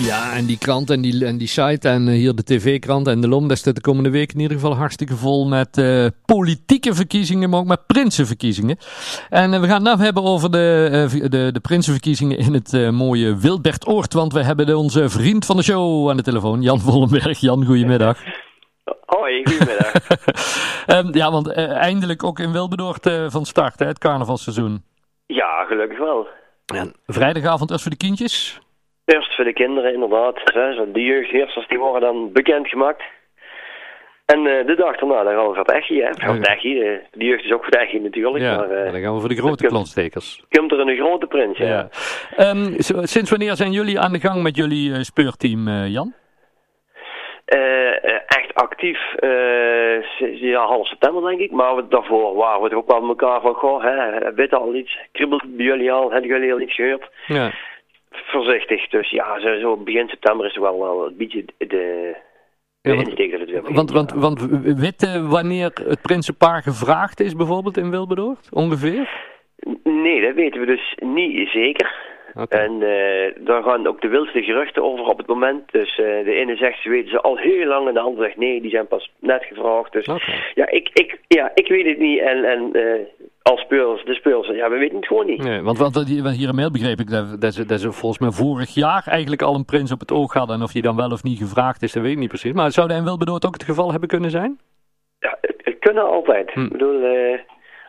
Ja, en die krant en die, en die site en uh, hier de tv-krant en de LOM, dat staat de komende week in ieder geval hartstikke vol met uh, politieke verkiezingen, maar ook met prinsenverkiezingen. En uh, we gaan het nou hebben over de, de, de prinsenverkiezingen in het mooie Wilbertoord, want we hebben onze vriend van de show aan de telefoon, Jan Vollenberg. Jan, goedemiddag. Hoi, goedemiddag. um, ja, want eindelijk ook in Wilbertoord van start, hè, het carnavalseizoen. Ja, gelukkig wel. En vrijdagavond als voor de kindjes? Eerst voor de kinderen, inderdaad. De jeugdheersers die worden dan bekendgemaakt. En uh, de dag daarna, dan gaan we voor het Echi, hè. Voor het Echi, de, de jeugd is ook voor het Echi natuurlijk. Ja, maar, uh, dan gaan we voor de grote klonstekers. Komt er een grote prins, ja. ja. Um, so, sinds wanneer zijn jullie aan de gang met jullie uh, speurteam, Jan? echt actief, ja, half september denk ik. Maar daarvoor waren we toch ook wel met elkaar van, goh, hè, weet al iets, kribbelt bij jullie al, hebben jullie al iets gehoord? Ja voorzichtig. Dus ja, zo, zo begin september is wel wel een beetje de, ja, want, want, want, want weten wanneer het Prinsenpaar gevraagd is bijvoorbeeld in Wilberdoord, ongeveer? Nee, dat weten we dus niet zeker. Okay. En uh, daar gaan ook de wildste geruchten over op het moment. Dus uh, de ene zegt ze weten ze al heel lang en de andere zegt nee, die zijn pas net gevraagd. Dus okay. ja, ik, ik, ja, ik weet het niet. En, en uh, als speels, de speels, ja, we weten het gewoon niet. Nee, want wat hier in mail begreep ik dat, dat, ze, dat ze volgens mij vorig jaar eigenlijk al een prins op het oog hadden. En of die dan wel of niet gevraagd is, dat weet ik niet precies. Maar zou dat in Wilberdoord ook het geval hebben kunnen zijn? Ja, het, het kunnen altijd. Hm. Ik bedoel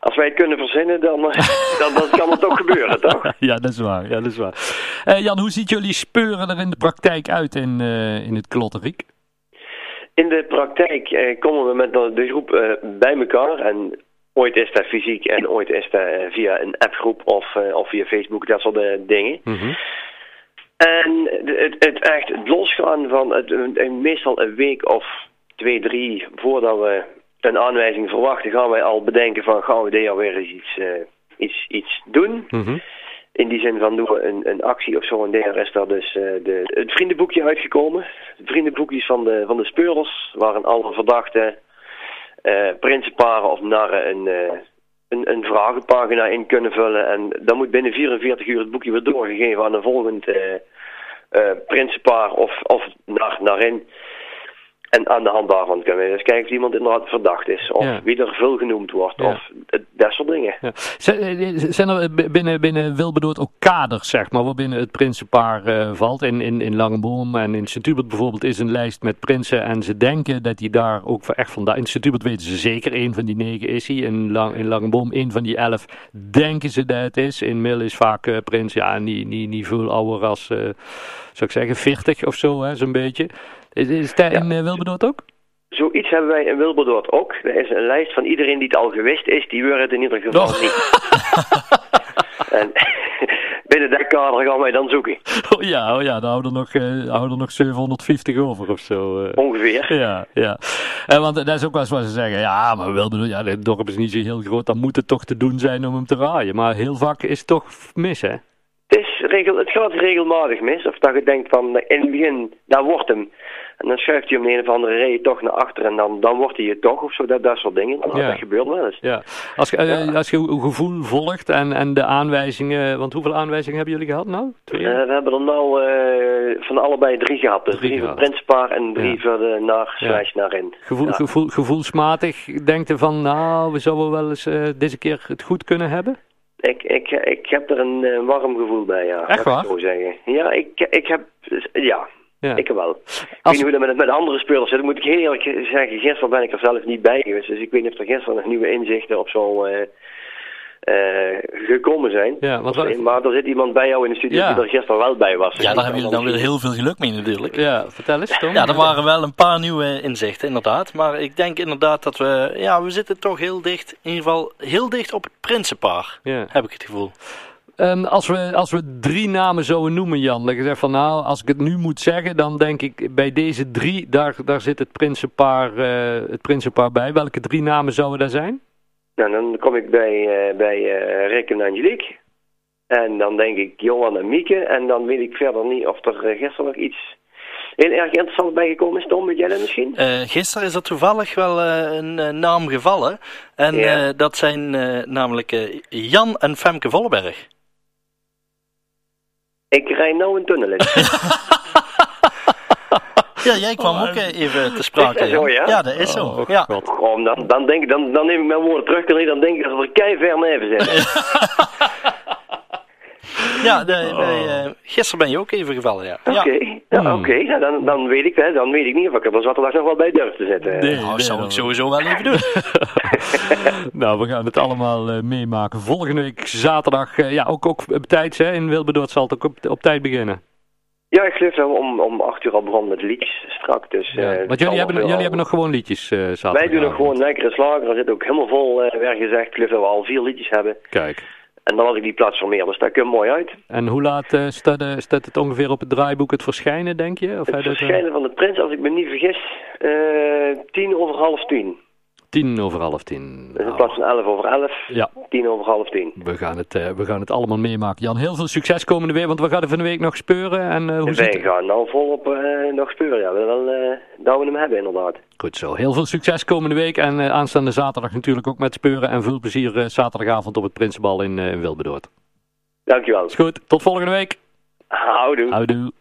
als wij het kunnen verzinnen, dan, dan, dan kan het ook gebeuren, toch? Ja, dat is waar. Ja, dat is waar. Uh, Jan, hoe ziet jullie speuren er in de praktijk uit in, uh, in het Klotteriek? In de praktijk komen we met de groep bij elkaar. En ooit is dat fysiek en ooit is dat via een appgroep of, of via Facebook, dat soort dingen. Mm -hmm. En het, het echt losgaan van het, meestal een week of twee, drie voordat we een aanwijzing verwachten, gaan wij al bedenken van gaan we dit jaar weer eens iets, uh, iets, iets doen. Mm -hmm. In die zin van doen we een, een actie of zo. En daar is daar dus uh, de, het vriendenboekje uitgekomen. Vriendenboekjes van de, van de speurders, waarin alle verdachte uh, prinsenparen of narren een, een, een vragenpagina in kunnen vullen. En dan moet binnen 44 uur het boekje weer doorgegeven aan een volgend prinsenpaar of, of nar, narin. En aan de hand daarvan kunnen we dus kijken of iemand inderdaad verdacht is. Of ja. wie er veel genoemd wordt. Ja. Of Ja. Zijn er binnen, binnen Wilberdoord ook kaders, zeg maar, waarbinnen het prinsenpaar uh, valt? In, in, in Langeboom en in Sint-Hubert bijvoorbeeld is een lijst met prinsen. En ze denken dat die daar ook echt vandaan... In Sint-Hubert weten ze zeker, één van die negen is hij. In, Lang, in Langeboom, één van die elf denken ze dat het is. In Mil is vaak uh, prins, ja, niet, niet, niet veel ouder als, uh, zou ik zeggen, 40 of zo, zo'n beetje. Is, is dat Ja. in Wilberdoord ook? Zoiets hebben wij in Wilberdoord ook. Er is een lijst van iedereen die het al geweest is. Die wil het in ieder geval niet. en binnen dat kader gaan wij dan zoeken. Oh ja, oh ja dan houden er nog, uh, houden er nog 750 over of zo. Uh. Ongeveer. Ja, ja. Uh, want dat is ook wel eens wat ze zeggen. Ja, maar wel bedoel, ja, het dorp is niet zo heel groot. Dan moet het toch te doen zijn om hem te raaien. Maar heel vaak is het toch mis, hè? Het, is regel, het gaat regelmatig mis. Of dat je denkt van in het begin, daar wordt hem. En dan schuift hij om de een of andere reden toch naar achter. En dan, dan wordt hij het toch of zo. Dat, dat soort dingen. Ja. Dat gebeurt wel eens. Ja. Als, je, Ja. als je uw gevoel volgt en, en de aanwijzingen. Want hoeveel aanwijzingen hebben jullie gehad nou? Twee? Eh, we hebben er nou eh, van allebei drie gehad. Dus Drie drie voor. Prinspaar en drie Ja. voor de naar Ja. naar in. Gevoel, Ja. gevoel, gevoelsmatig denkt je van, nou, we zouden wel eens eh, deze keer het goed kunnen hebben? Ik, ik, ik heb er een eh, warm gevoel bij, ja. Echt ik waar? Zo zeggen. Ja, ik, ik heb... Ja, Ja. ik wel. Ik weet niet hoe dat met, met andere spelers zit. Dat moet ik heel eerlijk zeggen. Gisteren ben ik er zelf niet bij geweest. Dus ik weet niet of er gisteren nog nieuwe inzichten op zo eh, eh, gekomen zijn. Ja, Of- wat- maar er zit iemand bij jou in de studio Ja. die er gisteren wel bij was. Ja, daar hebben jullie dan weer heel veel geluk mee natuurlijk. Ja, vertel eens Tom. Ja, er waren wel een paar nieuwe inzichten, inderdaad. Maar ik denk inderdaad dat we... Ja, we zitten toch heel dicht, in ieder geval heel dicht op het prinsenpaar, Ja. heb ik het gevoel. Ehm, als, we, als we drie namen zouden noemen, Jan, dat je zegt van nou, als ik het nu moet zeggen, dan denk ik bij deze drie, daar, daar zit het prinsenpaar, eh, het prinsenpaar bij. Welke drie namen zouden daar zijn? Nou, dan kom ik bij, eh, bij eh, Rick en Angelique. En dan denk ik Johan en Mieke. En dan weet ik verder niet of er gisteren nog iets heel erg interessant bijgekomen is, Tom? Weet jij dat misschien? Uh, gisteren is er toevallig wel uh, een naam gevallen. En ja. dat zijn namelijk Jan en Femke Volleberg. Ik rij nou een tunnel in. Ja, jij kwam ook even te sprake. Is dat zo, ja? Ja, dat is zo. Oh, ja. God. dan, dan, denk, dan, dan neem ik mijn woorden terug, dan denk ik dat we er kei ver neven zitten. Ja, de, de, uh, gisteren ben je ook even gevallen, ja. Oké, okay. ja, hmm. oké. Ja, dan, dan, weet ik, hè, dan weet ik niet of ik er zaterdag nog wel bij durf te zetten. Nee, nou, dat zou ik sowieso wel even doen. nou, we gaan het allemaal uh, meemaken. Volgende week zaterdag, uh, ja, ook, ook op tijd, hè, in Wilberdoord zal het ook op, op tijd beginnen. Ja, ik geloof dat we om, om 8 uur al begonnen met liedjes strak. Dus, ja, want jullie, hebben, jullie hebben nog gewoon liedjes uh, zaterdag. Wij doen nog gewoon lekkere slager. Er zit ook helemaal vol, uh, werd gezegd. Ik geloof dat we al vier liedjes hebben. Kijk. En dan had ik die plaats voor meer, dus dat komt mooi uit. En hoe laat uh, staat, uh, staat, het ongeveer op het draaiboek het verschijnen, denk je? Of het verschijnen van de prins, als ik me niet vergis, uh, tien over half tien. Tien over half tien. Dus in plaats van elf over elf, ja. tien over half tien. We gaan, het, uh, we gaan het allemaal meemaken. Jan, heel veel succes komende week, want we gaan er van de week nog speuren. En, uh, hoe Wij zit gaan nou volop uh, nog speuren, ja. We willen wel dat we hem hebben, inderdaad. Goed zo. Heel veel succes komende week en aanstaande zaterdag natuurlijk ook met speuren. En veel plezier zaterdagavond op het Prinsenbal in, in Wilbedoord. Dankjewel. Is goed. Tot volgende week. Houdoe. Houdoe.